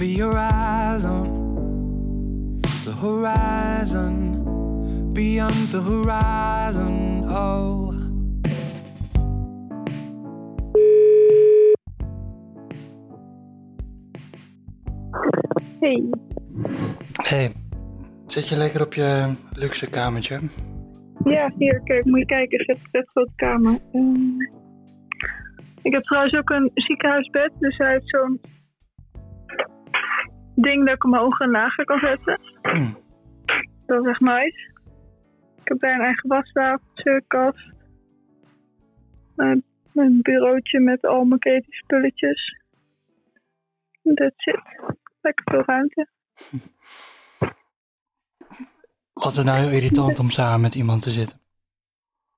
be your eyes on the horizon, beyond the horizon. Oh. Hey, Hey, zit je lekker op je luxe kamertje? ja, hier, kijk, moet je kijken. Ik heb een vet grote kamer. Ehm, ik heb trouwens ook een ziekenhuisbed, dus hij heeft zo'n ding dat ik hem hoog en lager kan zetten. Dat is echt nice. Ik heb daar een eigen wastafel, kast. Een bureautje met al mijn ketenspulletjes. That's it. Lekker veel ruimte. Was het nou heel irritant om samen met iemand te zitten?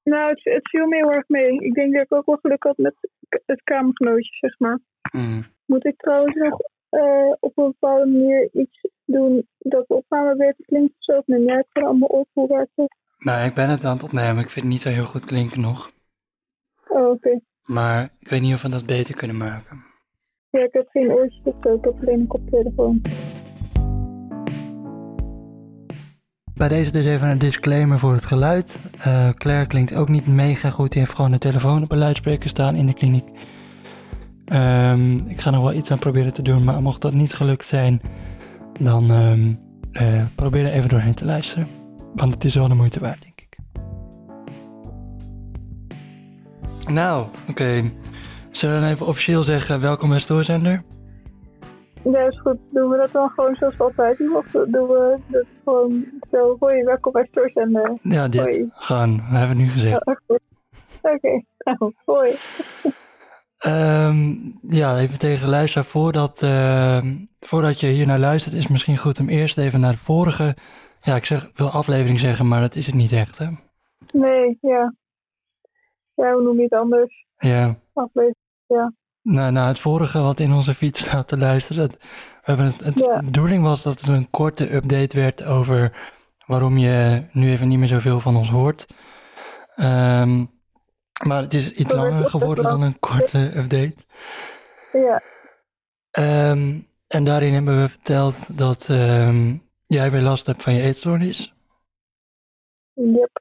Nou, het, het viel me heel erg mee. Ik denk dat ik ook wel geluk had met het kamergenootje, zeg maar. Hm. Moet ik trouwens nog eh, op een bepaalde manier iets doen dat de opname beter klinkt of zo? Of neem jij het gewoon allemaal op? Hoe werkt het? Nou, ik ben het aan het opnemen. Ik vind het niet zo heel goed klinken nog. Oh, oké. Maar ik weet niet of we dat beter kunnen maken. Ja, ik heb geen oortjes of zo. Ik heb alleen een koptelefoon. Bij deze dus even een disclaimer voor het geluid. Eh, Claire klinkt ook niet mega goed. Die heeft gewoon de telefoon op een luidspreker staan in de kliniek. Ehm, ik ga nog wel iets aan proberen te doen, maar mocht dat niet gelukt zijn, dan ehm, eh, probeer er even doorheen te luisteren. Want het is wel de moeite waard, denk ik. Nou, oké. Zullen we dan even officieel zeggen welkom bij Stoorzender? Ja, is goed. Doen we dat dan gewoon zoals altijd doen? Of doen we dat gewoon zo? Hoi, welkom bij Stores en... eh, Ja, dit. Hoi. Gewoon, we hebben het nu gezegd. oh, Oké, Oké. nou, hoi. Ehm, ja, even tegen luisteren. Voordat, ehm, voordat je hier naar luistert, is het misschien goed om eerst even naar de vorige. Ja, ik zeg, wil aflevering zeggen, maar dat is het niet echt, hè? Nee, ja. Ja, hoe noem je het anders? Ja. Aflevering. Nou, nou, het vorige wat in onze feed staat te luisteren. het- we hebben het, het, Ja. De bedoeling was dat het een korte update werd over waarom je nu even niet meer zoveel van ons hoort. Ehm, maar het is iets langer geworden dan een korte update. Ja, Ehm, en daarin hebben we verteld dat ehm, jij weer last hebt van je eetstoornis. yep.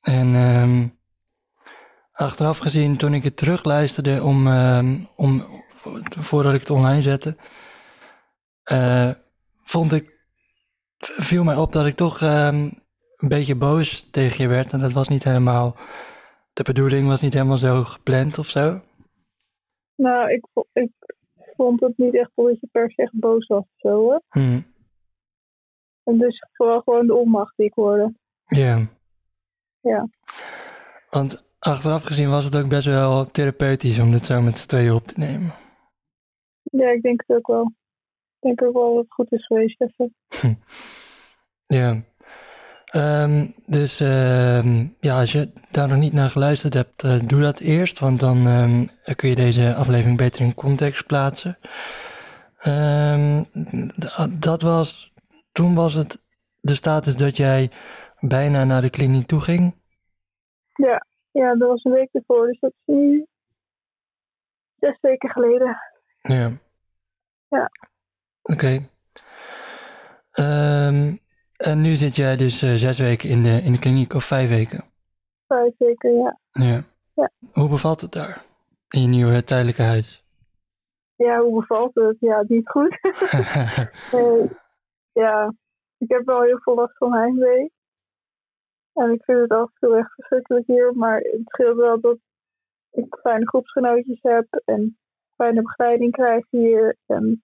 En ehm, achteraf gezien, toen ik het terugluisterde om, om, vo- voordat ik het online zette, eh, vond ik, viel mij op dat ik toch een beetje boos tegen je werd. En dat was niet helemaal, de bedoeling was niet helemaal zo gepland of zo. Nou, ik, ik vond het niet echt dat je per se echt boos was of zo, hoor. Hm, En dus vooral gewoon de onmacht die ik hoorde. Ja. Ja. Want achteraf gezien was het ook best wel therapeutisch om dit zo met z'n tweeën op te nemen. Ja, ik denk het ook wel. Ik denk ook wel dat het goed is geweest even. Ja. Ehm, dus ehm, ja, als je daar nog niet naar geluisterd hebt, eh, doe dat eerst, want dan ehm, kun je deze aflevering beter in context plaatsen. D- dat was, toen was het de status dat jij bijna naar de kliniek toe ging. Ja, dat was een week ervoor, dus dat is nu zes weken geleden. Ja. Ja. Oké. Ehm, en nu zit jij dus eh, zes weken in de, in de kliniek, of vijf weken. Vijf weken, ja. Ja. Ja. Hoe bevalt het daar? In je nieuwe tijdelijke huis? Ja, hoe bevalt het? Ja, niet goed. Nee, ja, ik heb wel heel veel last van heimwee. En ik vind het af en toe echt verschrikkelijk hier. Maar het scheelt wel dat ik fijne groepsgenootjes heb en fijne begeleiding krijg hier. En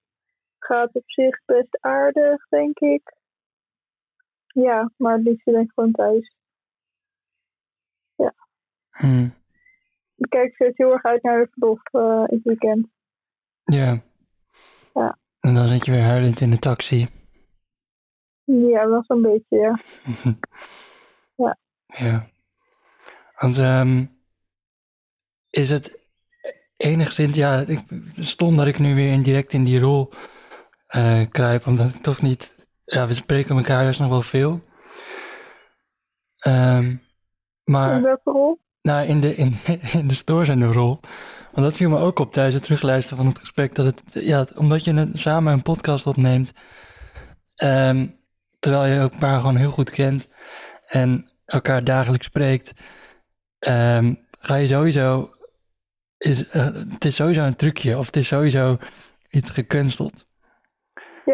het gaat op zich best aardig, denk ik. Ja, maar het liefst ben ik gewoon thuis. Hm. Ik kijk steeds heel erg uit naar de verlof eh, in het weekend. Ja. Ja. En dan zit je weer huilend in de taxi. Ja, wel zo'n beetje, ja. Ja. Ja. Want ehm, is het enigszins, ja, ik, stom dat ik nu weer direct in die rol eh, kruip, omdat ik toch niet, ja, we spreken elkaar dus nog wel veel. Ehm, maar... In welke rol? Nou, in de, in, in de stores en de rol. Want dat viel me ook op tijdens het terugluisteren van het gesprek. Dat het, ja, omdat je een, samen een podcast opneemt. ehm, terwijl je elkaar gewoon heel goed kent. En elkaar dagelijks spreekt. ehm, ga je sowieso. Is, eh, het is sowieso een trucje. Of het is sowieso iets gekunsteld.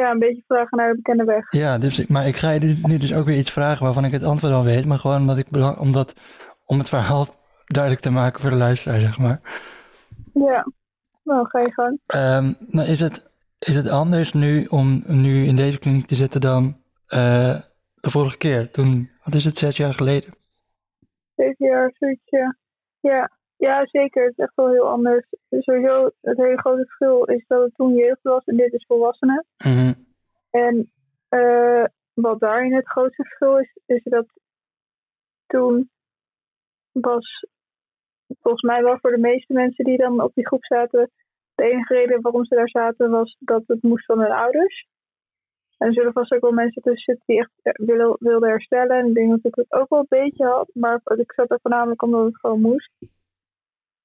Ja, een beetje vragen naar de bekende weg. Ja, dus, maar ik ga je nu- dus ook weer iets vragen waarvan ik het antwoord al weet. Maar gewoon omdat ik belang, omdat, om het verhaal duidelijk te maken voor de luisteraar, zeg maar. Ja, nou ga je gang. Ehm, maar is het, is het anders nu om nu in deze kliniek te zitten dan eh, de vorige keer? Toen, wat is het, zes jaar geleden? Zeven jaar, zoiets, ja. Ja. Zeker. Het is echt wel heel anders. Sowieso, het hele grote verschil is dat het toen jeugd was en dit is volwassenen. Mhm, En eh, wat daarin het grootste verschil is, is dat toen was volgens mij wel voor de meeste mensen die dan op die groep zaten, de enige reden waarom ze daar zaten was dat het moest van hun ouders. En er zullen vast ook wel mensen tussen zitten die echt wilden herstellen. En ik denk dat ik het ook wel een beetje had, maar ik zat er voornamelijk omdat het gewoon moest.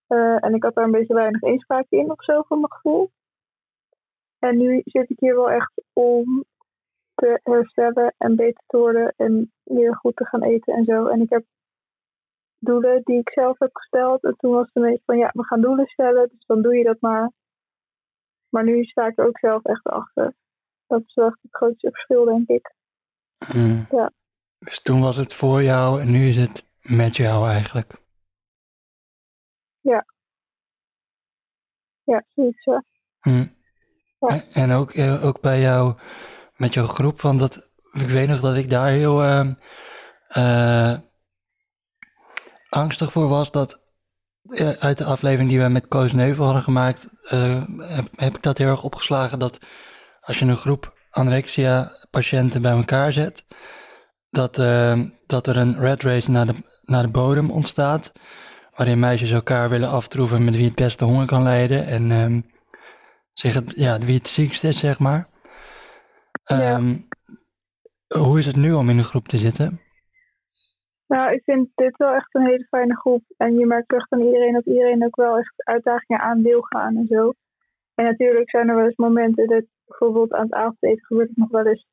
Eh, en ik had daar een beetje weinig inspraak in of zo, van mijn gevoel. En nu zit ik hier wel echt om te herstellen en beter te worden en weer goed te gaan eten en zo. En ik heb doelen die ik zelf heb gesteld. En toen was het een beetje van ja, we gaan doelen stellen, dus dan doe je dat maar. Maar nu sta ik er ook zelf echt achter. Dat is wel echt het grootste verschil, denk ik. mhm. Ja. Dus toen was het voor jou en nu is het met jou eigenlijk. Ja, zoiets. ja. Mhm. Ja. En- ook, eh, ook bij jou, met jouw groep, want dat, ik weet nog dat ik daar heel ehm, eh, angstig voor was dat eh, uit de aflevering die we met Koos Neuvel hadden gemaakt, heb, heb ik dat heel erg opgeslagen dat als je een groep anorexia-patiënten bij elkaar zet, dat, eh, dat er een red race naar de, naar de bodem ontstaat, waarin meisjes elkaar willen aftroeven met wie het beste honger kan leiden en ehm, zich het, ja, wie het ziekst is, zeg maar. Ja. Ehm, Hoe is het nu om in een groep te zitten? Nou, ik vind dit wel echt een hele fijne groep. En je merkt echt aan iedereen dat iedereen ook wel echt uitdagingen aan wil gaan en zo. En natuurlijk zijn er wel eens momenten dat bijvoorbeeld aan het avondeten gebeurt het nog wel eens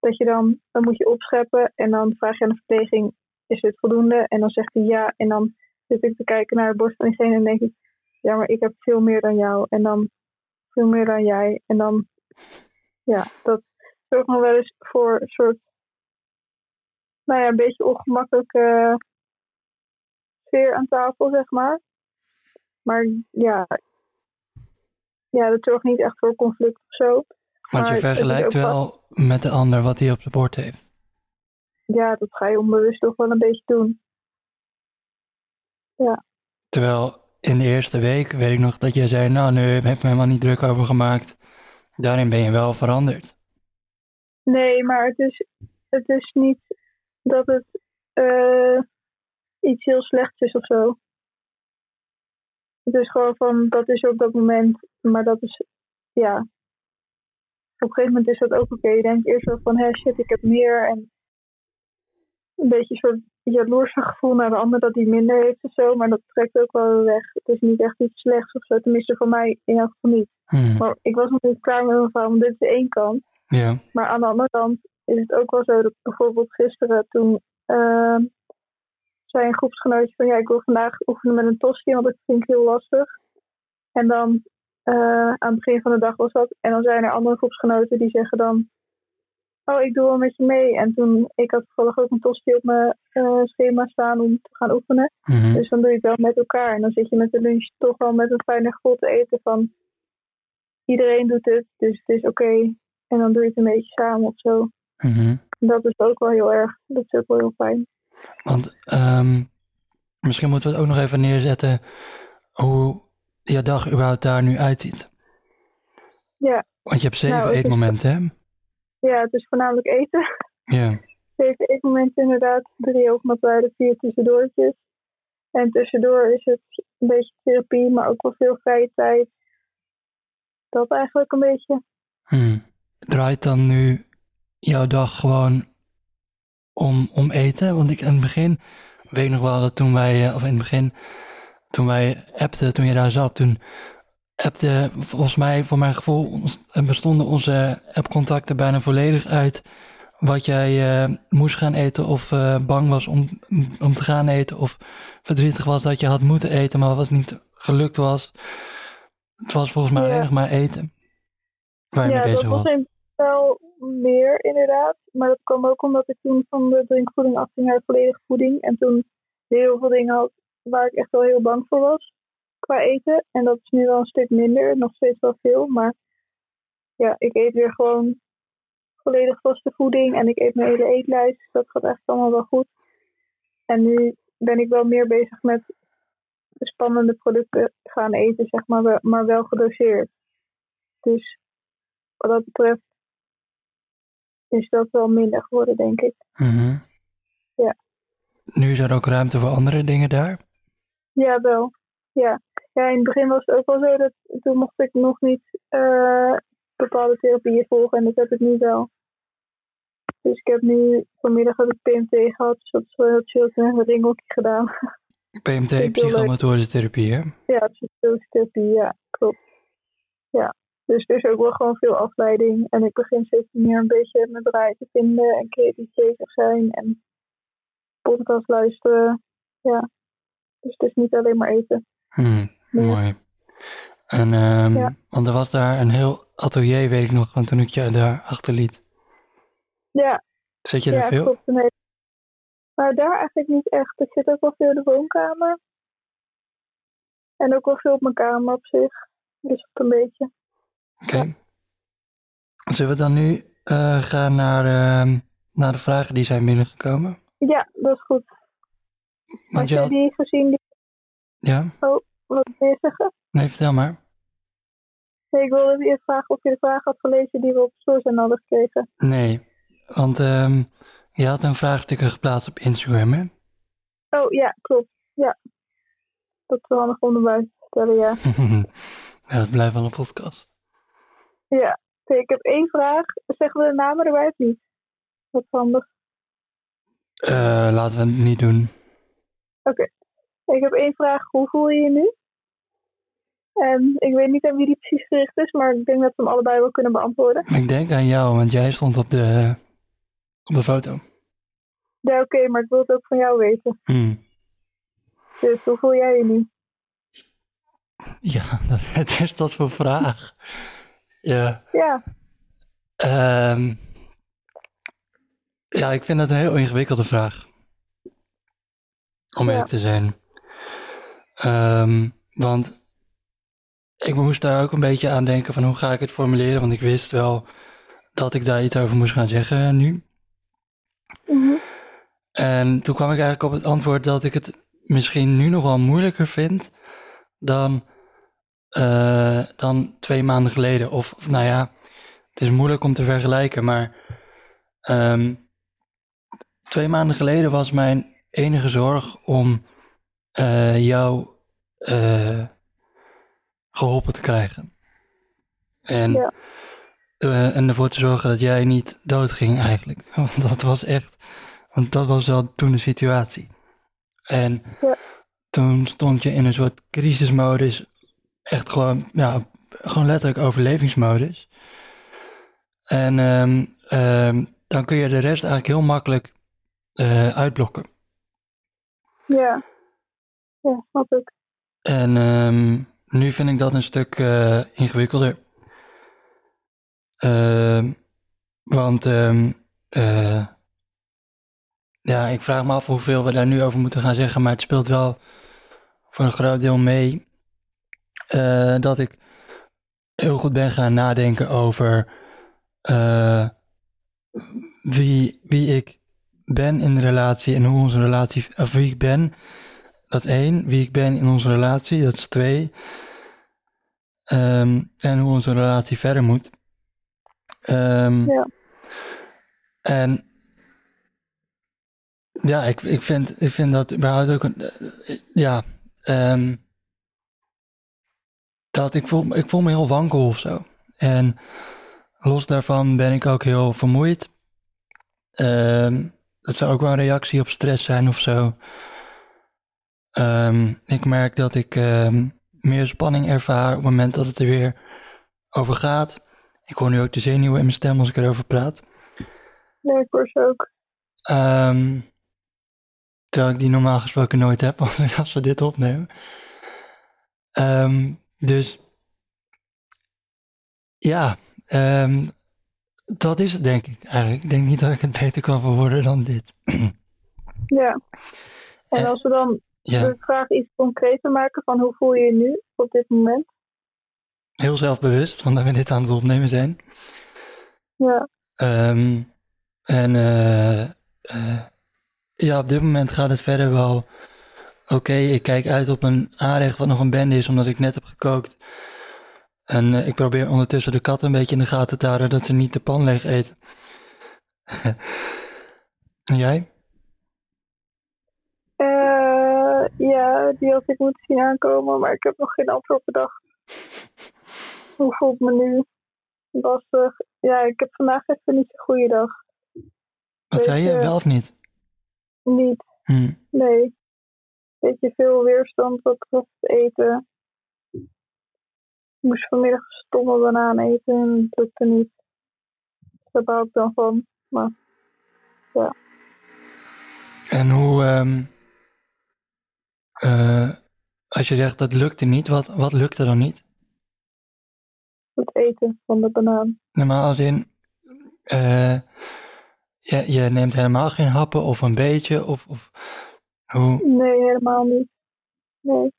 dat je dan, dan moet je opscheppen en dan vraag je aan de verpleging, is dit voldoende? En dan zegt hij ja en dan zit ik te kijken naar de borst van diegene en denk ik, ja, maar ik heb veel meer dan jou en dan veel meer dan jij. En dan, ja, dat zorgt nog wel eens voor een soort nou ja, een beetje ongemakkelijke sfeer aan tafel, zeg maar. Maar ja, ja dat zorgt niet echt voor conflict of zo. Want je het vergelijkt wel met de ander wat hij op het bord heeft. Ja, dat ga je onbewust toch wel een beetje doen. Terwijl in de eerste week weet ik nog dat jij zei, nou nu heb ik me helemaal niet druk over gemaakt. Daarin ben je wel veranderd. Nee, maar het is, het is niet dat het eh, iets heel slechts is of zo. Het is gewoon van, dat is op dat moment, maar dat is, ja. Op een gegeven moment is dat ook oké. Je denkt eerst wel van, hé shit, ik heb meer. En een beetje een soort jaloerse gevoel naar de ander dat hij minder heeft of zo. Maar dat trekt ook wel weer weg. Het is niet echt iets slechts of zo. Tenminste voor mij in elk geval niet. Hmm, Maar ik was nog niet klaar met mijn verhaal, want dit is de één kant. Ja. Maar aan de andere kant is het ook wel zo dat bijvoorbeeld gisteren toen ehm, zei een groepsgenootje van ja, ik wil vandaag oefenen met een tosti, want dat vind ik heel lastig. En dan eh, aan het begin van de dag was dat. En dan zijn er andere groepsgenoten die zeggen dan, oh ik doe wel met je mee. En toen, ik had toevallig ook een tosti op mijn eh, schema staan om te gaan oefenen. Mhm. Dus dan doe je het wel met elkaar. En dan zit je met de lunch toch wel met een fijne gevoel te eten van iedereen doet het, dus het is oké. En dan doe je het een beetje samen of zo. Mhm. Dat is ook wel heel erg, dat is ook wel heel fijn. Want ehm, misschien moeten we het ook nog even neerzetten hoe je dag überhaupt daar nu uitziet. Ja, Want je hebt zeven Nou, eetmomenten, hè? Ja het is voornamelijk eten. Ja. Zeven eetmomenten inderdaad, drie hoogmaaltijden, vier tussendoortjes. En tussendoor is het een beetje therapie, maar ook wel veel vrije tijd. Dat eigenlijk een beetje. Hmm. Draait dan nu jouw dag gewoon om, om eten? Want ik in het begin weet ik nog wel dat toen wij, eh, of in het begin, toen wij appten, toen je daar zat, toen appte, volgens mij, voor mijn gevoel, ons- bestonden onze appcontacten bijna volledig uit wat jij eh, moest gaan eten of eh, bang was om, om te gaan eten of verdrietig was dat je had moeten eten, maar wat niet gelukt was. Het was volgens mij Ja. alleen nog maar eten waar je ja, mee bezig was was. in wel meer inderdaad. Maar dat kwam ook omdat ik toen van de drinkvoeding afging naar volledige voeding. En toen heel veel dingen had waar ik echt wel heel bang voor was qua eten. En dat is nu wel een stuk minder, nog steeds wel veel. Maar ja, ik eet weer gewoon volledig vaste voeding en ik eet mijn hele eetlijst. Dus dat gaat echt allemaal wel goed. En nu ben ik wel meer bezig met spannende producten gaan eten, zeg maar, wel- maar wel gedoseerd. Dus wat dat betreft is dat wel minder geworden, denk ik. Mhm. Ja. Nu is er ook ruimte voor andere dingen daar. Ja, wel. Ja. Ja, in het begin was het ook wel zo dat toen mocht ik nog niet eh, bepaalde therapieën volgen en dat heb ik nu wel. Dus ik heb nu vanmiddag heb ik PMT gehad, dus dat is wel heel chill. Toen heb ik een ringeltje gedaan. PMT, psychomotorische therapie, hè? ja, psychotherapie, ja, klopt. Ja, dus er is ook wel gewoon veel afleiding. En ik begin steeds meer een beetje mijn draai te vinden en creatief bezig zijn en podcast luisteren. Ja, dus het is niet alleen maar eten. Hmm. Mooi. En, ehm, Ja. want er was daar een heel atelier, weet ik nog, van toen ik je daar achterliet. Ja, Zit je daar ja, veel? Maar daar eigenlijk niet echt. Ik zit ook wel veel in de woonkamer. En ook wel veel op mijn kamer op zich. Dus op een beetje. Oké. Zullen we dan nu eh, gaan naar, ehm, naar de vragen die zijn binnengekomen? Ja, dat is goed. Want je had... die gezien? Die... Ja? Wat wil je zeggen? Nee, vertel maar. Nee, ik wilde eerst vragen of je de vraag had gelezen die we op Stoorzen hadden gekregen. Nee, want ehm, je had een vraagstukken geplaatst op Instagram, hè? Oh ja, klopt. Ja. Dat is wel handig om erbij te vertellen, ja. ja, het blijft wel een podcast. Ja. Oké, ik heb één vraag. Zeggen we de namen erbij of niet? Dat is handig. Eh, laten we het niet doen. Ik heb één vraag. Hoe voel je je nu? En ik weet niet aan wie die precies gericht is, maar ik denk dat we hem allebei wel kunnen beantwoorden. Ik denk aan jou, want jij stond op de, op de foto. Ja, oké, maar ik wil het ook van jou weten. Hmm. Dus hoe voel jij je nu? Ja, dat, het is dat voor vraag. Ja. Ja, Ehm, ja, ik vind het een heel ingewikkelde vraag. Om Ja. eerlijk te zijn. Ehm, want ik moest daar ook een beetje aan denken van hoe ga ik het formuleren, want ik wist wel dat ik daar iets over moest gaan zeggen nu. mhm. En toen kwam ik eigenlijk op het antwoord dat ik het misschien nu nog wel moeilijker vind dan, eh, dan twee maanden geleden. Of, of nou ja, het is moeilijk om te vergelijken, maar ehm, twee maanden geleden was mijn enige zorg om eh, jou eh, geholpen te krijgen. En, Ja. eh, en ervoor te zorgen dat jij niet doodging eigenlijk. Want dat was echt, want dat was wel toen de situatie. En Ja. toen stond je in een soort crisismodus, echt gewoon, ja, gewoon letterlijk overlevingsmodus. En ehm, ehm, dan kun je de rest eigenlijk heel makkelijk uitblokken. ja. Ja, snap ik. En ehm, nu vind ik dat een stuk eh, ingewikkelder. Ehm, want ehm, eh, ja, ik vraag me af hoeveel we daar nu over moeten gaan zeggen, maar het speelt wel voor een groot deel mee eh, dat ik heel goed ben gaan nadenken over wie, wie ik ben in de relatie en hoe onze relatie, of wie ik ben. Dat is één, wie ik ben in onze relatie, dat is twee. Ehm, en hoe onze relatie verder moet. Ehm, Ja. En ja, ik, ik, vind, ik vind dat überhaupt ook een. eh, ja, ehm, dat ik voel, ik voel me heel wankel of zo. En los daarvan ben ik ook heel vermoeid. Ehm, dat zou ook wel een reactie op stress zijn of zo. Ehm, ik merk dat ik ehm, meer spanning ervaar op het moment dat het er weer over gaat. Ik hoor nu ook de zenuwen in mijn stem als ik erover praat. Ja, ik hoor ze ook. Ehm, terwijl ik die normaal gesproken nooit heb als, we dit opnemen. Dus ja, dat is het denk ik eigenlijk. Ik denk niet dat ik het beter kan verwoorden dan dit. Ja. En Eh, als we dan Ja, de vraag iets concreter maken van hoe voel je je nu op dit moment? heel zelfbewust, want dat we dit aan het opnemen zijn. Ja, Ehm, en eh, eh, ja, op dit moment gaat het verder wel oké. Ik kijk uit op een aanrecht wat nog een bende is, omdat ik net heb gekookt. En eh, ik probeer ondertussen de kat een beetje in de gaten te houden dat ze niet de pan leeg eten. en jij? Eh, ja, die had ik moeten zien aankomen, maar ik heb nog geen antwoord bedacht. Hoe voelt het me nu? Lastig. Ja, ik heb vandaag even niet zo'n goede dag. Wat zei je? Wel of niet? Niet, Hm. nee. Beetje veel weerstand wat betreft eten. Ik moest vanmiddag een stomme banaan eten en het lukte niet. Daar bouw ik dan van. Maar En hoe, ehm, eh, als je zegt dat lukte niet, wat, wat lukte dan niet? het eten van de banaan. Normaal als in, eh, je, je neemt helemaal geen happen of een beetje, of, of hoe? Nee, helemaal niet. Nee.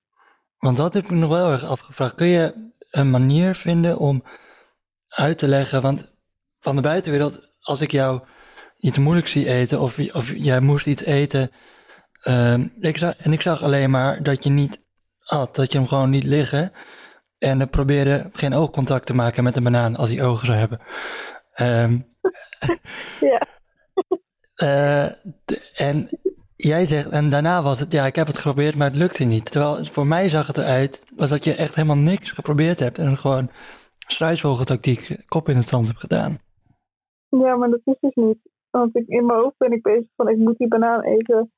Want dat heb ik me nog wel erg afgevraagd. Kun je een manier vinden om uit te leggen, want van de buitenwereld, als ik jou iets moeilijk zie eten, of, of jij moest iets eten, ehm, ik zag, en ik zag alleen maar dat je niet at, dat je hem gewoon liet liggen, en probeerde geen oogcontact te maken met een banaan als hij ogen zou hebben. Ehm, Ja. eh, en jij zegt, en daarna was het, ja, ik heb het geprobeerd, maar het lukte niet. Terwijl voor mij zag het eruit, was dat je echt helemaal niks geprobeerd hebt en gewoon struisvogeltactiek kop in het zand hebt gedaan. Ja, maar dat is dus niet. Want ik, in mijn hoofd ben ik bezig van ik moet die banaan eten.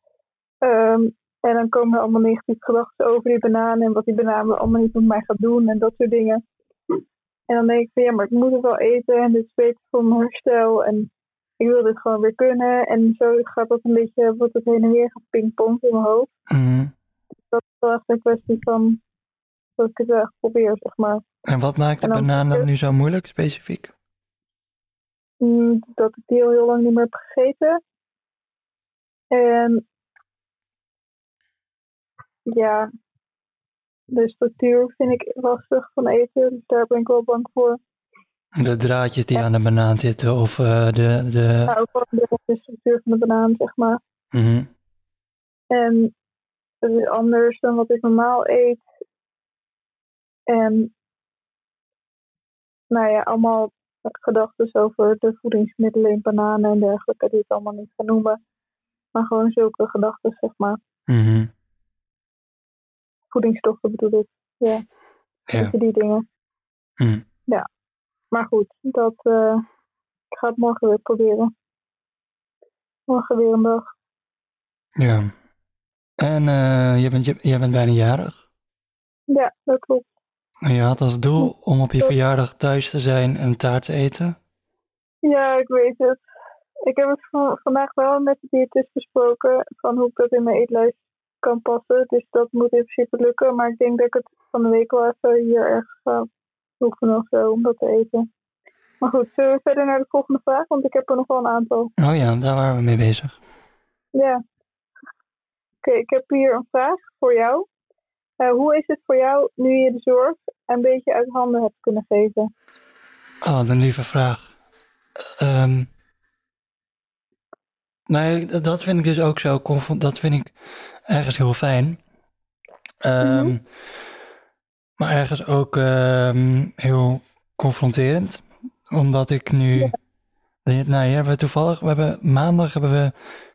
Ehm, en dan komen er allemaal negatieve gedachten over die banaan en wat die banaan allemaal niet met mij gaat doen en dat soort dingen. En dan denk ik van ja, maar ik moet het wel eten en dit is beter voor mijn herstel en ik wil dit gewoon weer kunnen. En zo gaat dat een beetje, wordt het heen en weer gepingpongd in mijn hoofd. Mhm. Dat is wel echt een kwestie van dat ik het wel echt probeer, zeg maar. En wat maakt de dan- banaan dan nu zo moeilijk, specifiek? Mm, dat ik die al heel lang niet meer heb gegeten. En ja, de structuur vind ik lastig van eten, dus daar ben ik wel bang voor. De draadjes die aan de banaan zitten of eh, de... de... Maar ook wel de, de structuur van de banaan, zeg maar. Mhm. En het is anders dan wat ik normaal eet. En nou ja, allemaal gedachten over de voedingsmiddelen in bananen en dergelijke, die ik allemaal niet ga noemen. Maar gewoon zulke gedachten, zeg maar. Mhm. Voedingsstoffen bedoel ik. Ja, Ja. die dingen. Mhm. Maar goed, dat eh, ik ga het morgen weer proberen. Morgen weer een dag. Ja. En eh, je, bent, je bent bijna jarig. Ja, dat klopt. En je had als doel om op je verjaardag thuis te zijn en taart te eten. Ja, ik weet het. Ik heb het van- vandaag wel met de diëtist besproken van hoe ik dat in mijn eetlijst kan passen. Dus dat moet in principe lukken. Maar ik denk dat ik het van de week wel even hier ergens ga oefenen of zo om dat te eten. Maar goed, zullen we verder naar de volgende vraag? Want ik heb er nog wel een aantal. Oh ja, daar waren we mee bezig. Ja. Oké, ik heb hier een vraag voor jou. Eh, hoe is het voor jou nu je de zorg een beetje uit handen hebt kunnen geven? Oh, een lieve vraag. Ehm nee, d- dat vind ik dus ook zo. Dat vind ik ergens heel fijn. Ehm, Mhm. Maar ergens ook ehm, heel confronterend. Omdat ik nu. Ja. Nou, hier hebben we toevallig. We hebben, maandag hebben we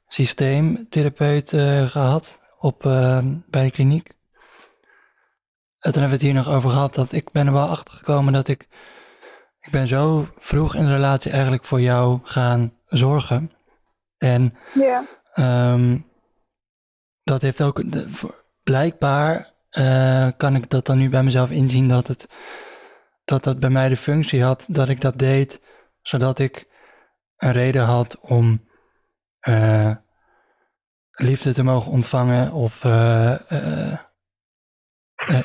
systeemtherapeut eh, gehad op, ehm, bij de kliniek. En toen hebben we het hier nog over gehad dat ik ben er wel achter gekomen dat ik. Ik ben zo vroeg in de relatie eigenlijk voor jou gaan zorgen. En Ja, Ehm, dat heeft ook de- voor, blijkbaar eh, kan ik dat dan nu bij mezelf inzien dat het dat dat bij mij de functie had dat ik dat deed zodat ik een reden had om eh, liefde te mogen ontvangen of eh,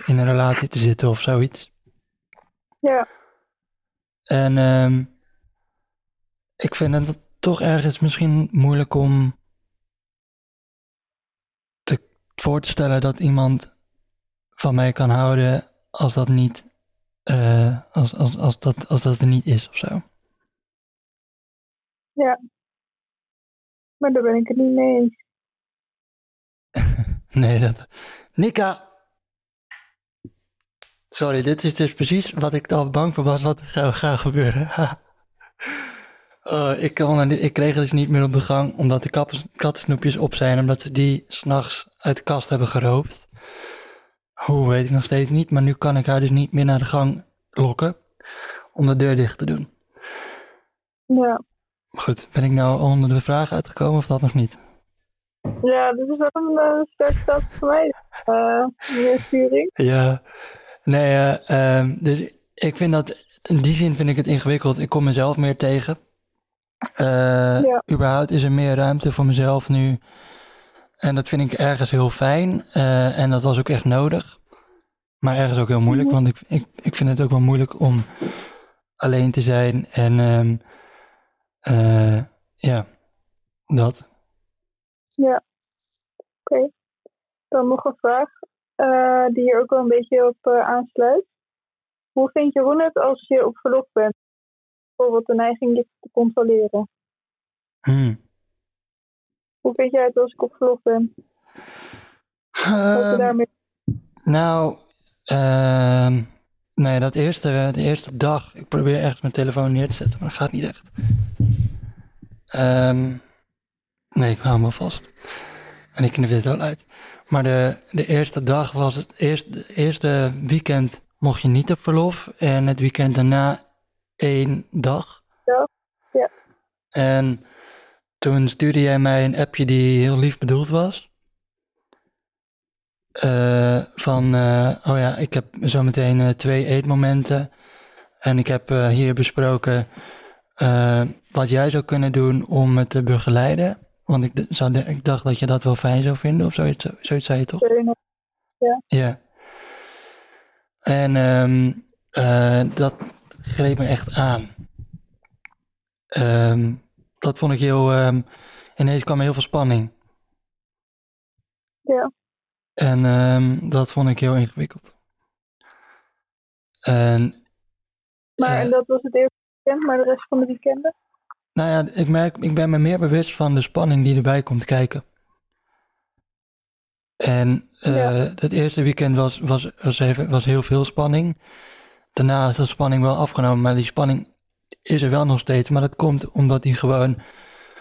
in een relatie te zitten of zoiets. Ja, En ehm, ik vind het toch ergens misschien moeilijk om te voor te stellen dat iemand van mij kan houden als dat niet, eh, als, als, als, dat, als dat er niet is of zo. maar daar ben ik het niet mee eens. Nee, dat. Nika! Sorry, dit is dus precies wat ik al bang voor was wat er zou gaan gebeuren. Oh, ik, kon er ik kreeg het dus niet meer op de gang omdat de kattensnoepjes op zijn, omdat ze die s'nachts uit de kast hebben geroopt. Hoe weet ik nog steeds niet, maar nu kan ik haar dus niet meer naar de gang lokken om de deur dicht te doen. Ja, Goed, ben ik nou onder de vraag uitgekomen of dat nog niet? ja dit is wel een uh, sterk stap voor mij, eh meer sturing. Ja, nee, eh, ehm, dus ik vind dat, in die zin vind ik het ingewikkeld. Ik kom mezelf meer tegen. Eh, Ja. Überhaupt is er meer ruimte voor mezelf nu. En dat vind ik ergens heel fijn. eh, en dat was ook echt nodig. Maar ergens ook heel moeilijk, Mhm. want ik, ik, ik vind het ook wel moeilijk om alleen te zijn. En ehm, eh, ja, dat. Ja, oké. Dan nog een vraag die hier ook wel een beetje op aansluit. Hoe vindt Jeroen het als je op verlof bent? Bijvoorbeeld de neiging te controleren. Hmm. Hoe vind jij het als ik op verlof ben? Wat Ehm, daarmee... Nou, ehm, nee, dat eerste, de eerste dag. Ik probeer ergens mijn telefoon neer te zetten, maar dat gaat niet echt. Ehm, nee, ik hou wel vast. En ik knip dit er wel uit. Maar de, de eerste dag was het eerste, de eerste weekend mocht je niet op verlof. En het weekend daarna één dag. Ja, ja. En toen stuurde jij mij een appje die heel lief bedoeld was. Eh, van, eh, oh ja, ik heb zometeen eh, twee eetmomenten. En ik heb hier besproken wat jij zou kunnen doen om me te begeleiden. Want ik, zou, ik dacht dat je dat wel fijn zou vinden of zoiets, zoiets zei je toch? Ja. En ehm, eh, dat greep me echt aan. Ehm, dat vond ik heel. ehm, ineens kwam er heel veel spanning. Ja. En ehm, dat vond ik heel ingewikkeld. En Maar eh, en dat was het eerste weekend, maar de rest van de weekenden? nou ja, ik merk, ik ben me meer bewust van de spanning die erbij komt kijken. En Ja. het eerste weekend was, was, was, even, was heel veel spanning. Daarna is de spanning wel afgenomen, maar die spanning is er wel nog steeds. Maar dat komt omdat die gewoon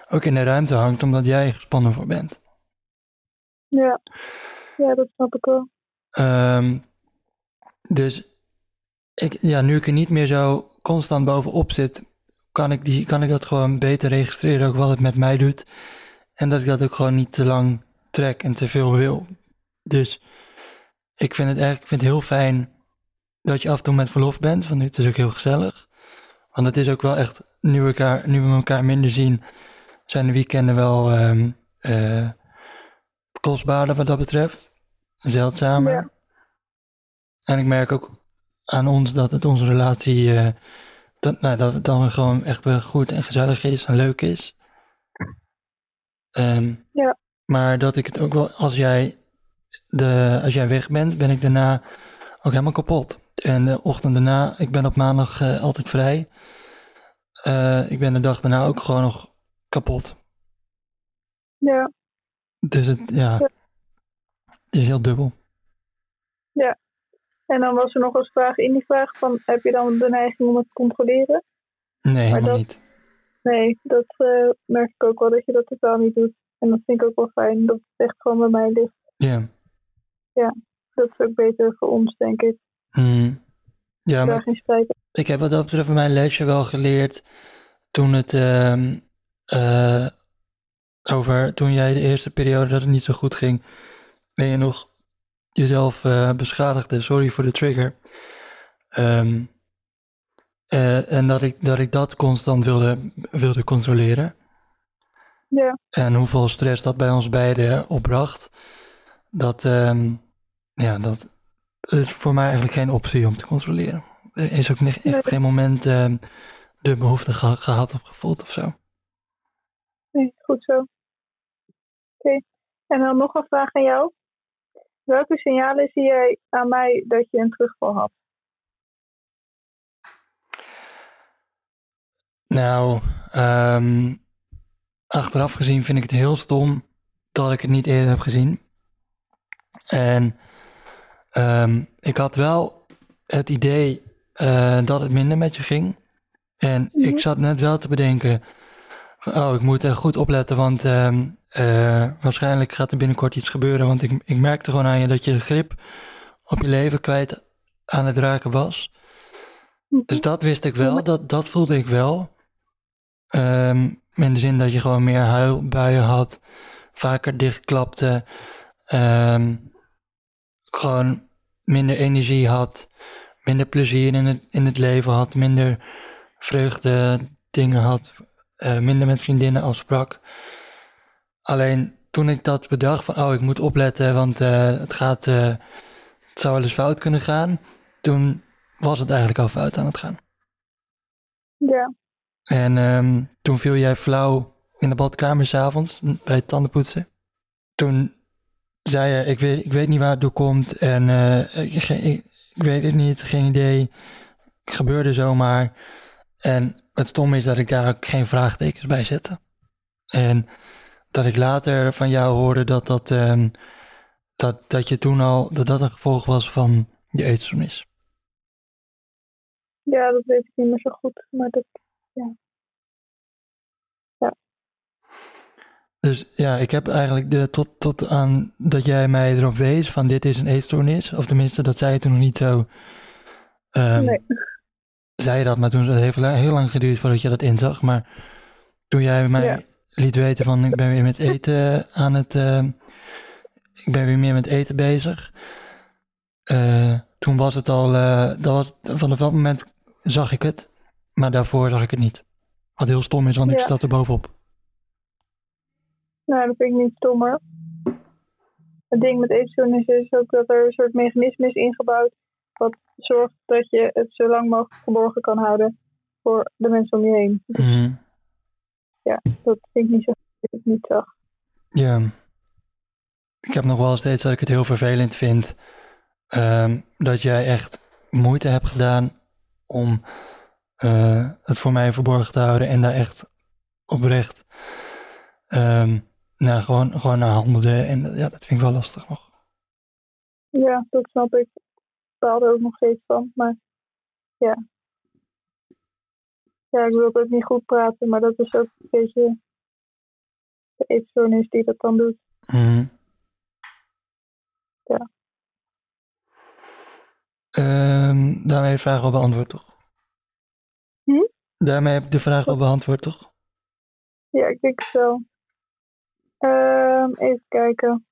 ook in de ruimte hangt, omdat jij er gespannen voor bent. Ja. Ja, dat snap ik wel. Ehm, dus ik, ja, nu ik er niet meer zo constant bovenop zit, kan ik, die, kan ik dat gewoon beter registreren, ook wat het met mij doet. En dat ik dat ook gewoon niet te lang trek en te veel wil. Dus ik vind het eigenlijk ik vind het heel fijn dat je af en toe met verlof bent, want het is ook heel gezellig. Want het is ook wel echt, nu we elkaar, nu we elkaar minder zien, zijn de weekenden wel eh, kostbaarder wat dat betreft. Zeldzamer. Ja. En ik merk ook aan ons dat het onze relatie, eh, dat, nou, dat het dan gewoon echt wel goed en gezellig is en leuk is. Ehm, Ja. Maar dat ik het ook wel, als jij, de, als jij weg bent, ben ik daarna ook helemaal kapot. En de ochtend daarna, ik ben op maandag eh, altijd vrij. Eh, ik ben de dag daarna ook gewoon nog kapot. Ja. Dus het, ja, Ja. het is heel dubbel. En dan was er nog eens vraag in die vraag van, heb je dan de neiging om het te controleren? Nee, helemaal dat- niet. Nee, dat eh, merk ik ook wel dat je dat totaal niet doet. En dat vind ik ook wel fijn, dat het echt gewoon bij mij ligt. Ja. Dat is ook beter voor ons, denk ik. Hmm. Ja, maar Ik heb wat dat betreft mijn lesje wel geleerd toen het ehm, eh, over toen jij de eerste periode dat het niet zo goed ging, ben je nog jezelf uh, beschadigde. Sorry voor de trigger. Um, uh, en dat ik, dat ik dat constant wilde, wilde controleren. Ja. En hoeveel stress dat bij ons beiden opbracht. Dat, um, ja, dat is voor mij eigenlijk geen optie om te controleren. Er is ook echt nee. geen moment uh, de behoefte ge gehad of gevoeld of zo. Nee, goed zo. Oké. Okay. En dan nog een vraag aan jou. Welke signalen zie jij aan mij dat je een terugval had? Nou, um, achteraf gezien vind ik het heel stom dat ik het niet eerder heb gezien. En um, ik had wel het idee uh, dat het minder met je ging. En mm -hmm. ik zat net wel te bedenken, oh, ik moet er goed opletten, want um, uh, waarschijnlijk gaat er binnenkort iets gebeuren. Want ik, ik merkte gewoon aan je dat je de grip op je leven kwijt aan het raken was. Mm -hmm. Dus dat wist ik wel, dat, dat voelde ik wel. Um, in de zin dat je gewoon meer huilbuien had, vaker dichtklapte, um, gewoon minder energie had, minder plezier in het, in het leven had, minder vreugde dingen had, uh, minder met vriendinnen afsprak. Alleen toen ik dat bedacht van, oh, ik moet opletten, want uh, het gaat, uh, het zou wel eens fout kunnen gaan, toen was het eigenlijk al fout aan het gaan. Ja. En um, toen viel jij flauw in de badkamer s'avonds bij het tandenpoetsen. Toen zei je, ik weet, ik weet niet waar het door komt en uh, ik, ik, ik, weet het niet, geen idee. Het gebeurde zomaar. En het stom is dat ik daar ook geen vraagtekens bij zette. En dat ik later van jou hoorde dat, dat, um, dat, dat je toen al, dat dat een gevolg was van je eetstoornis. Ja, dat weet ik niet meer zo goed, maar dat, ja. Dus ja, ik heb eigenlijk de, tot, tot aan dat jij mij erop wees van dit is een eetstoornis, of tenminste dat zei je toen nog niet zo. Um, nee. Zei je dat, maar toen het heeft heel lang geduurd voordat je dat inzag. Maar toen jij mij ja. liet weten van ik ben weer met eten aan het, uh, ik ben weer meer met eten bezig. Uh, toen was het al, uh, dat was, vanaf dat moment zag ik het, maar daarvoor zag ik het niet. Wat heel stom is, want ja. ik zat er bovenop. Nou, dat vind ik niet stommer. Het ding met eetstoornis is ook dat er een soort mechanisme is ingebouwd. Wat zorgt dat je het zo lang mogelijk verborgen kan houden voor de mensen om je heen. Dus, mm. Ja, dat vind ik niet zo ik niet zag. Ja. Ik heb nog wel steeds dat ik het heel vervelend vind um, dat jij echt moeite hebt gedaan om uh, het voor mij verborgen te houden en daar echt oprecht um, nou, gewoon, gewoon naar handelde. En ja, dat vind ik wel lastig nog. Ja, dat snap ik. Ik baal er ook nog steeds van, maar ja. Ja, ik wil het ook niet goed praten, maar dat is ook een beetje de eetstoornis die dat dan doet. Mm. Ja. Um, daarmee heb je de vraag al beantwoord, toch? Hm? Daarmee heb ik de vraag al beantwoord, toch? Ja, ik denk het wel. Um, even kijken.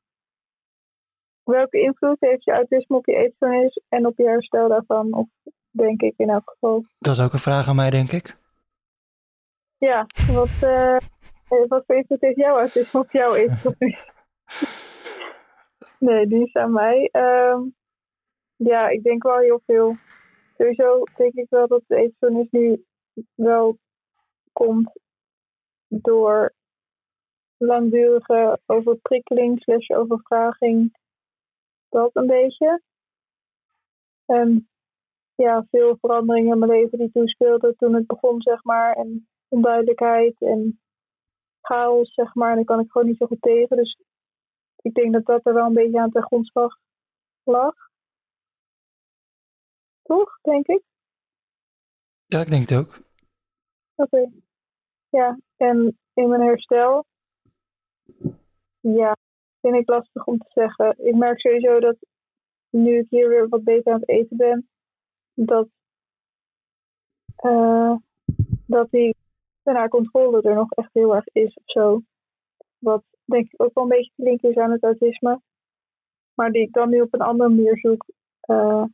Welke invloed heeft je autisme op je eetstoornis en op je herstel daarvan? Of denk ik in elk geval. Dat is ook een vraag aan mij, denk ik. Ja, wat, uh, wat voor invloed heeft jouw autisme op jouw eetstoornis? nee, die is aan mij. Um, ja, ik denk wel heel veel. Sowieso denk ik wel dat de eetstoornis nu wel komt door langdurige overprikkeling slash overvraging. Dat een beetje. En ja, veel veranderingen in mijn leven die toespeelden toen het begon, zeg maar. En onduidelijkheid en chaos, zeg maar. En daar kan ik gewoon niet zo goed tegen. Dus ik denk dat dat er wel een beetje aan ten grondslag lag. Toch, denk ik? Ja, ik denk het ook. Oké. Okay. Ja, en in mijn herstel, ja, vind ik lastig om te zeggen. Ik merk sowieso dat nu ik hier weer wat beter aan het eten ben, dat, uh, dat die naar controle er nog echt heel erg is of zo. Wat denk ik ook wel een beetje te linken is aan het autisme. Maar die ik dan nu op een andere manier zoek, eh,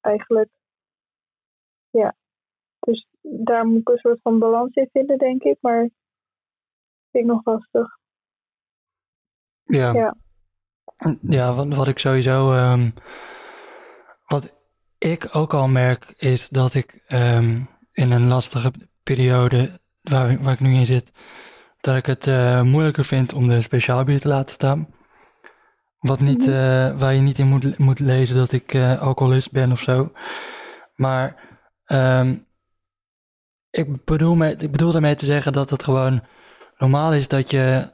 eigenlijk. Ja. Dus daar moet ik een soort van balans in vinden, denk ik. Maar vind ik nog lastig. Ja. Ja. Ja, wat, wat ik sowieso. ehm, wat ik ook al merk, is dat ik ehm, in een lastige periode waar, ik- waar ik nu in zit, dat ik het eh, moeilijker vind om de speciaalbier te laten staan. Wat niet, Mhm. eh, waar je niet in moet, moet lezen dat ik eh, alcoholist ben of zo. Maar ehm, ik, bedoel me, ik bedoel daarmee te zeggen dat het gewoon normaal is dat je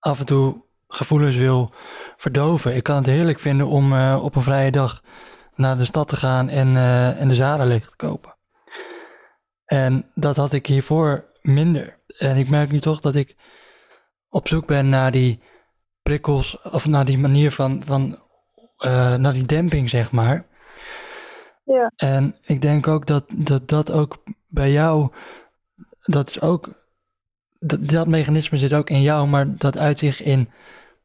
af en toe gevoelens wil verdoven. Ik kan het heerlijk vinden om eh, op een vrije dag naar de stad te gaan en, eh, en de Zara leeg te kopen. En dat had ik hiervoor minder. En ik merk nu toch dat ik op zoek ben naar die prikkels, of naar die manier van, van eh, naar die demping, zeg maar. Ja. En ik denk ook dat dat, dat ook bij jou, dat is ook, dat, dat mechanisme zit ook in jou, maar dat uit zich in,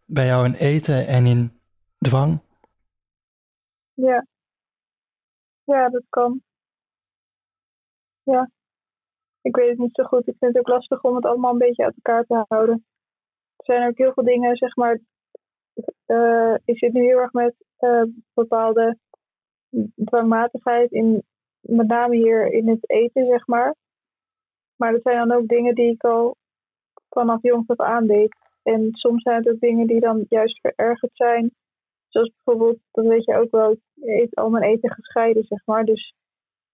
bij jou in eten en in dwang. Ja. Ja, dat kan. Ja. Ik weet het niet zo goed. Ik vind het ook lastig om het allemaal een beetje uit elkaar te houden. Er zijn ook heel veel dingen, zeg maar. eh, ik zit nu heel erg met eh, bepaalde dwangmatigheid in, met name hier in het eten, zeg maar. Maar er zijn dan ook dingen die ik al vanaf jongs af aan deed. En soms zijn het ook dingen die dan juist verergerd zijn. Zoals bijvoorbeeld, dat weet je ook wel, ik eet al mijn eten gescheiden, zeg maar. Dus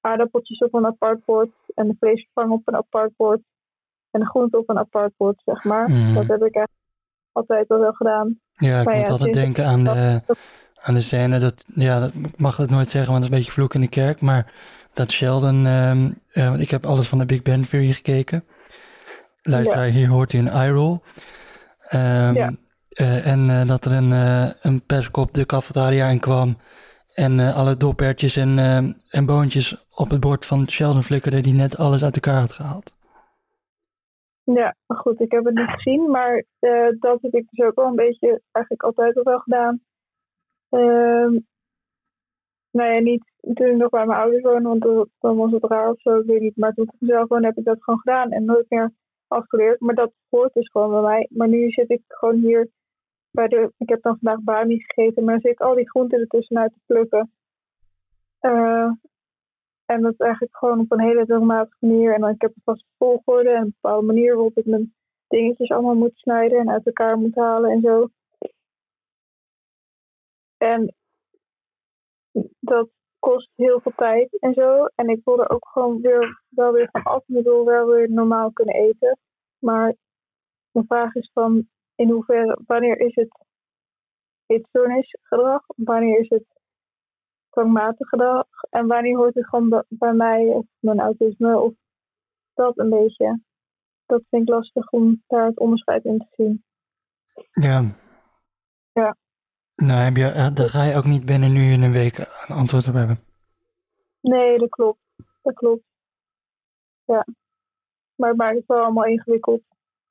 aardappeltjes op een apart bord en de vleesvervang op een apart bord. En de groente op een apart bord, zeg maar. Mhm. Dat heb ik eigenlijk altijd al wel gedaan. Ja, ik Maar moet ja, altijd denken aan de, aan de scène dat, ja, dat, ik mag het nooit zeggen, want dat is een beetje vloek in de kerk, maar dat Sheldon, want ik heb alles van de Big Bang Theory gekeken. Luisteraar, hier hoort u een eye roll. Ehm, Ja. eh, en eh, dat er een, eh een perskop de cafetaria in kwam en alle dopertjes en, en boontjes op het bord van Sheldon flikkerde die net alles uit elkaar had gehaald. Ja, goed, ik heb het niet gezien, maar dat heb ik dus ook wel een beetje eigenlijk altijd al wel gedaan. Ehm nou ja, niet toen ik nog bij mijn ouders woonde, want dan was het raar of zo, ik weet niet. Maar toen ik mezelf woonde, heb ik dat gewoon gedaan en nooit meer afgeleerd. Maar dat hoort dus gewoon bij mij. Maar nu zit ik gewoon hier bij de, ik heb dan vandaag bami gegeten, maar dan zit ik al die groenten ertussenuit te plukken. Eh, en dat eigenlijk gewoon op een hele dogmatische manier. En dan ik heb een vaste volgorde en een bepaalde manier waarop ik mijn dingetjes allemaal moet snijden en uit elkaar moet halen en zo. En dat kost heel veel tijd en zo. En ik wil er ook gewoon weer wel weer van af. Ik wil wel weer normaal kunnen eten. Maar de vraag is van in hoeverre, wanneer is het eetstoornisgedrag? Wanneer is het dwangmatig gedrag? En wanneer hoort het gewoon bij- bij mij of mijn autisme of dat een beetje? Dat vind ik lastig om daar het onderscheid in te zien. Ja. Ja. Nou, heb je, eh, daar ga je ook niet binnen nu in een week een antwoord op hebben. Nee, dat klopt. Dat klopt. Ja. Maar het maakt het wel allemaal ingewikkeld.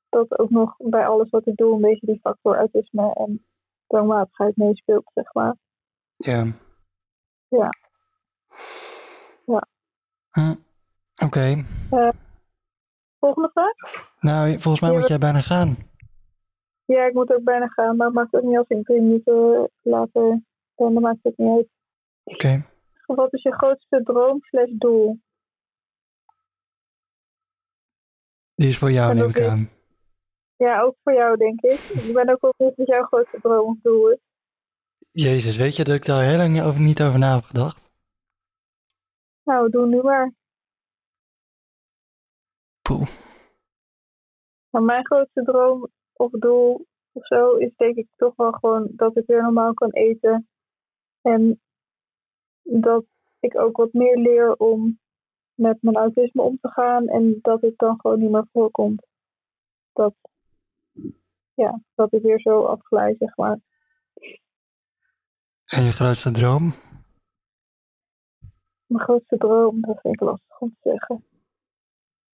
Dat ook nog bij alles wat ik doe een beetje die factor autisme en dwangmatigheid meespeelt, zeg maar. Ja. Ja. Ja. Hm. Oké. Volgende vraag? Nou, volgens mij moet jij bijna gaan. Ja, ik moet ook bijna gaan, maar het maakt ook niet als ik drie minuten later ben, dan maakt het niet uit. Oké. Wat is je grootste droom slash doel? Die is voor jou, neem ik aan. Ja, ook voor jou, denk ik. Ik ben ook wel benieuwd wat jouw grootste droom of doel is. Jezus, weet je dat ik daar heel lang niet over, niet over na heb gedacht? Nou, doe nu maar. Poeh. Maar mijn grootste droom of doel of zo is denk ik toch wel gewoon dat ik weer normaal kan eten. En dat ik ook wat meer leer om met mijn autisme om te gaan en dat het dan gewoon niet meer voorkomt. Dat, ja, dat ik weer zo afgeleid, zeg maar. En je grootste droom? Mijn grootste droom, dat vind ik lastig om te zeggen.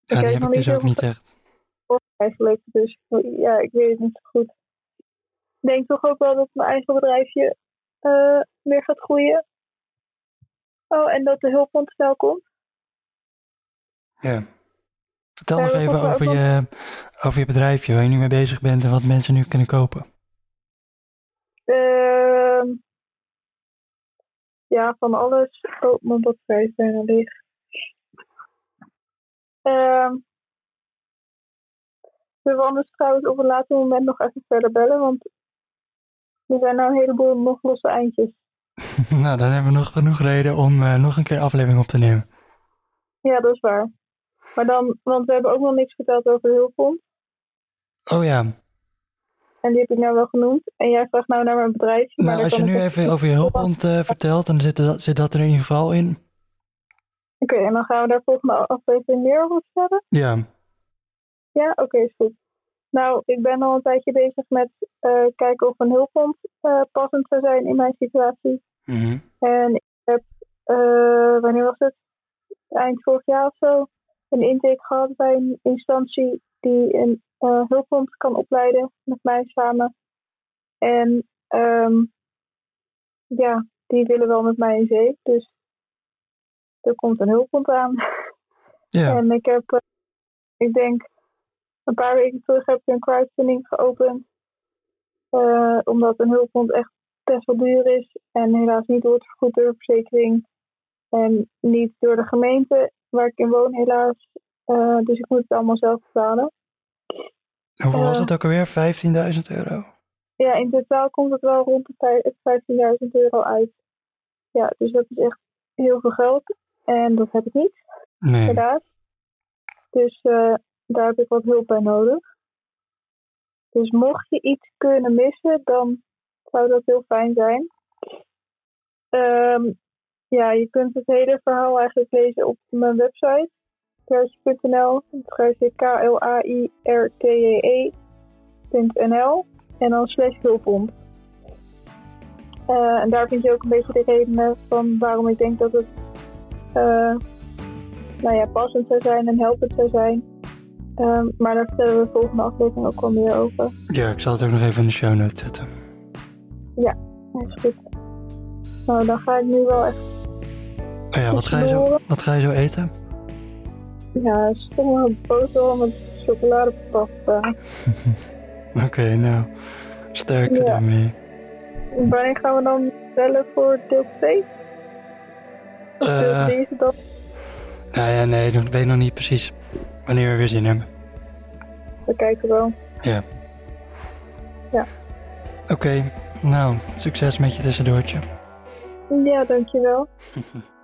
Ja, die heb ik dus ook niet echt. Eigenlijk, dus ja, ik weet het niet zo goed. denk toch ook wel dat mijn eigen bedrijfje uh, meer gaat groeien. Oh, en dat de hulp snel komt. Ja. Vertel nog even over je, over je bedrijfje, waar je nu mee bezig bent en wat mensen nu kunnen kopen. Uh, ja, van alles. Oh, mijn batterij is bijna leeg. Uh, zullen we anders trouwens op een later moment nog even verder bellen? Want er zijn nou een heleboel nog losse eindjes. nou, dan hebben we nog genoeg reden om uh, nog een keer een aflevering op te nemen. Ja, dat is waar. Maar dan, want we hebben ook nog niks verteld over Hulpond. Oh ja. En die heb ik nou wel genoemd. En jij vraagt nou naar mijn bedrijf. Nou, als je nu even over je Hulpond uh, vertelt, dan zit, dat, zit dat er in ieder geval in. Oké, en dan gaan we daar volgende aflevering meer over vertellen? Ja. Ja, oké, is goed. Nou, ik ben al een tijdje bezig met uh, kijken of een hulpfonds uh, passend zou zijn in mijn situatie. Mm -hmm. En ik heb, uh, wanneer was het? Eind vorig jaar of zo, een intake gehad bij een instantie die een hulpfonds kan opleiden met mij samen. En um, ja, die willen wel met mij in zee. Dus er komt een hulpfonds aan. Ja. en ik heb, ik denk, een paar weken terug heb ik een crowdfunding geopend. Uh, omdat een hulpfonds echt best wel duur is. En helaas niet wordt vergoed door de verzekering. En niet door de gemeente waar ik in woon, helaas. Uh, dus ik moet het allemaal zelf betalen. Hoeveel was het ook alweer? 15.000 euro? Ja, in totaal komt het wel rond de 15.000 euro uit. Ja, dus dat is echt heel veel geld. En dat heb ik niet, nee. helaas. Dus uh, daar heb ik wat hulp bij nodig. Dus mocht je iets kunnen missen, dan zou dat heel fijn zijn. Um, ja, je kunt het hele verhaal eigenlijk lezen op mijn website. Dat schrijf je K-L-A-I-R-T-J-E.nl en dan slash. Uh, en daar vind je ook een beetje de redenen van waarom ik denk dat het uh, nou ja, passend zou zijn en helpend zou zijn. Um, maar daar vertellen we de volgende aflevering ook wel meer over. Ja, ik zal het ook nog even in de show notes zetten. Ja, dat is goed. Nou, dan ga ik nu wel echt. Oh ja, wat ga, je zo, wat ga je zo eten? Ja, stomme boterham met chocoladepasta. Oké, okay, nou, sterkte ja. daarmee. Wanneer gaan we dan bellen voor deel 2? Of deel 3 uh, is het dan? Nou ja, nee, ik weet nog niet precies wanneer we weer zin hebben. We kijken wel. Ja. Ja. Oké, okay, nou, succes met je tussendoortje. Ja, dankjewel.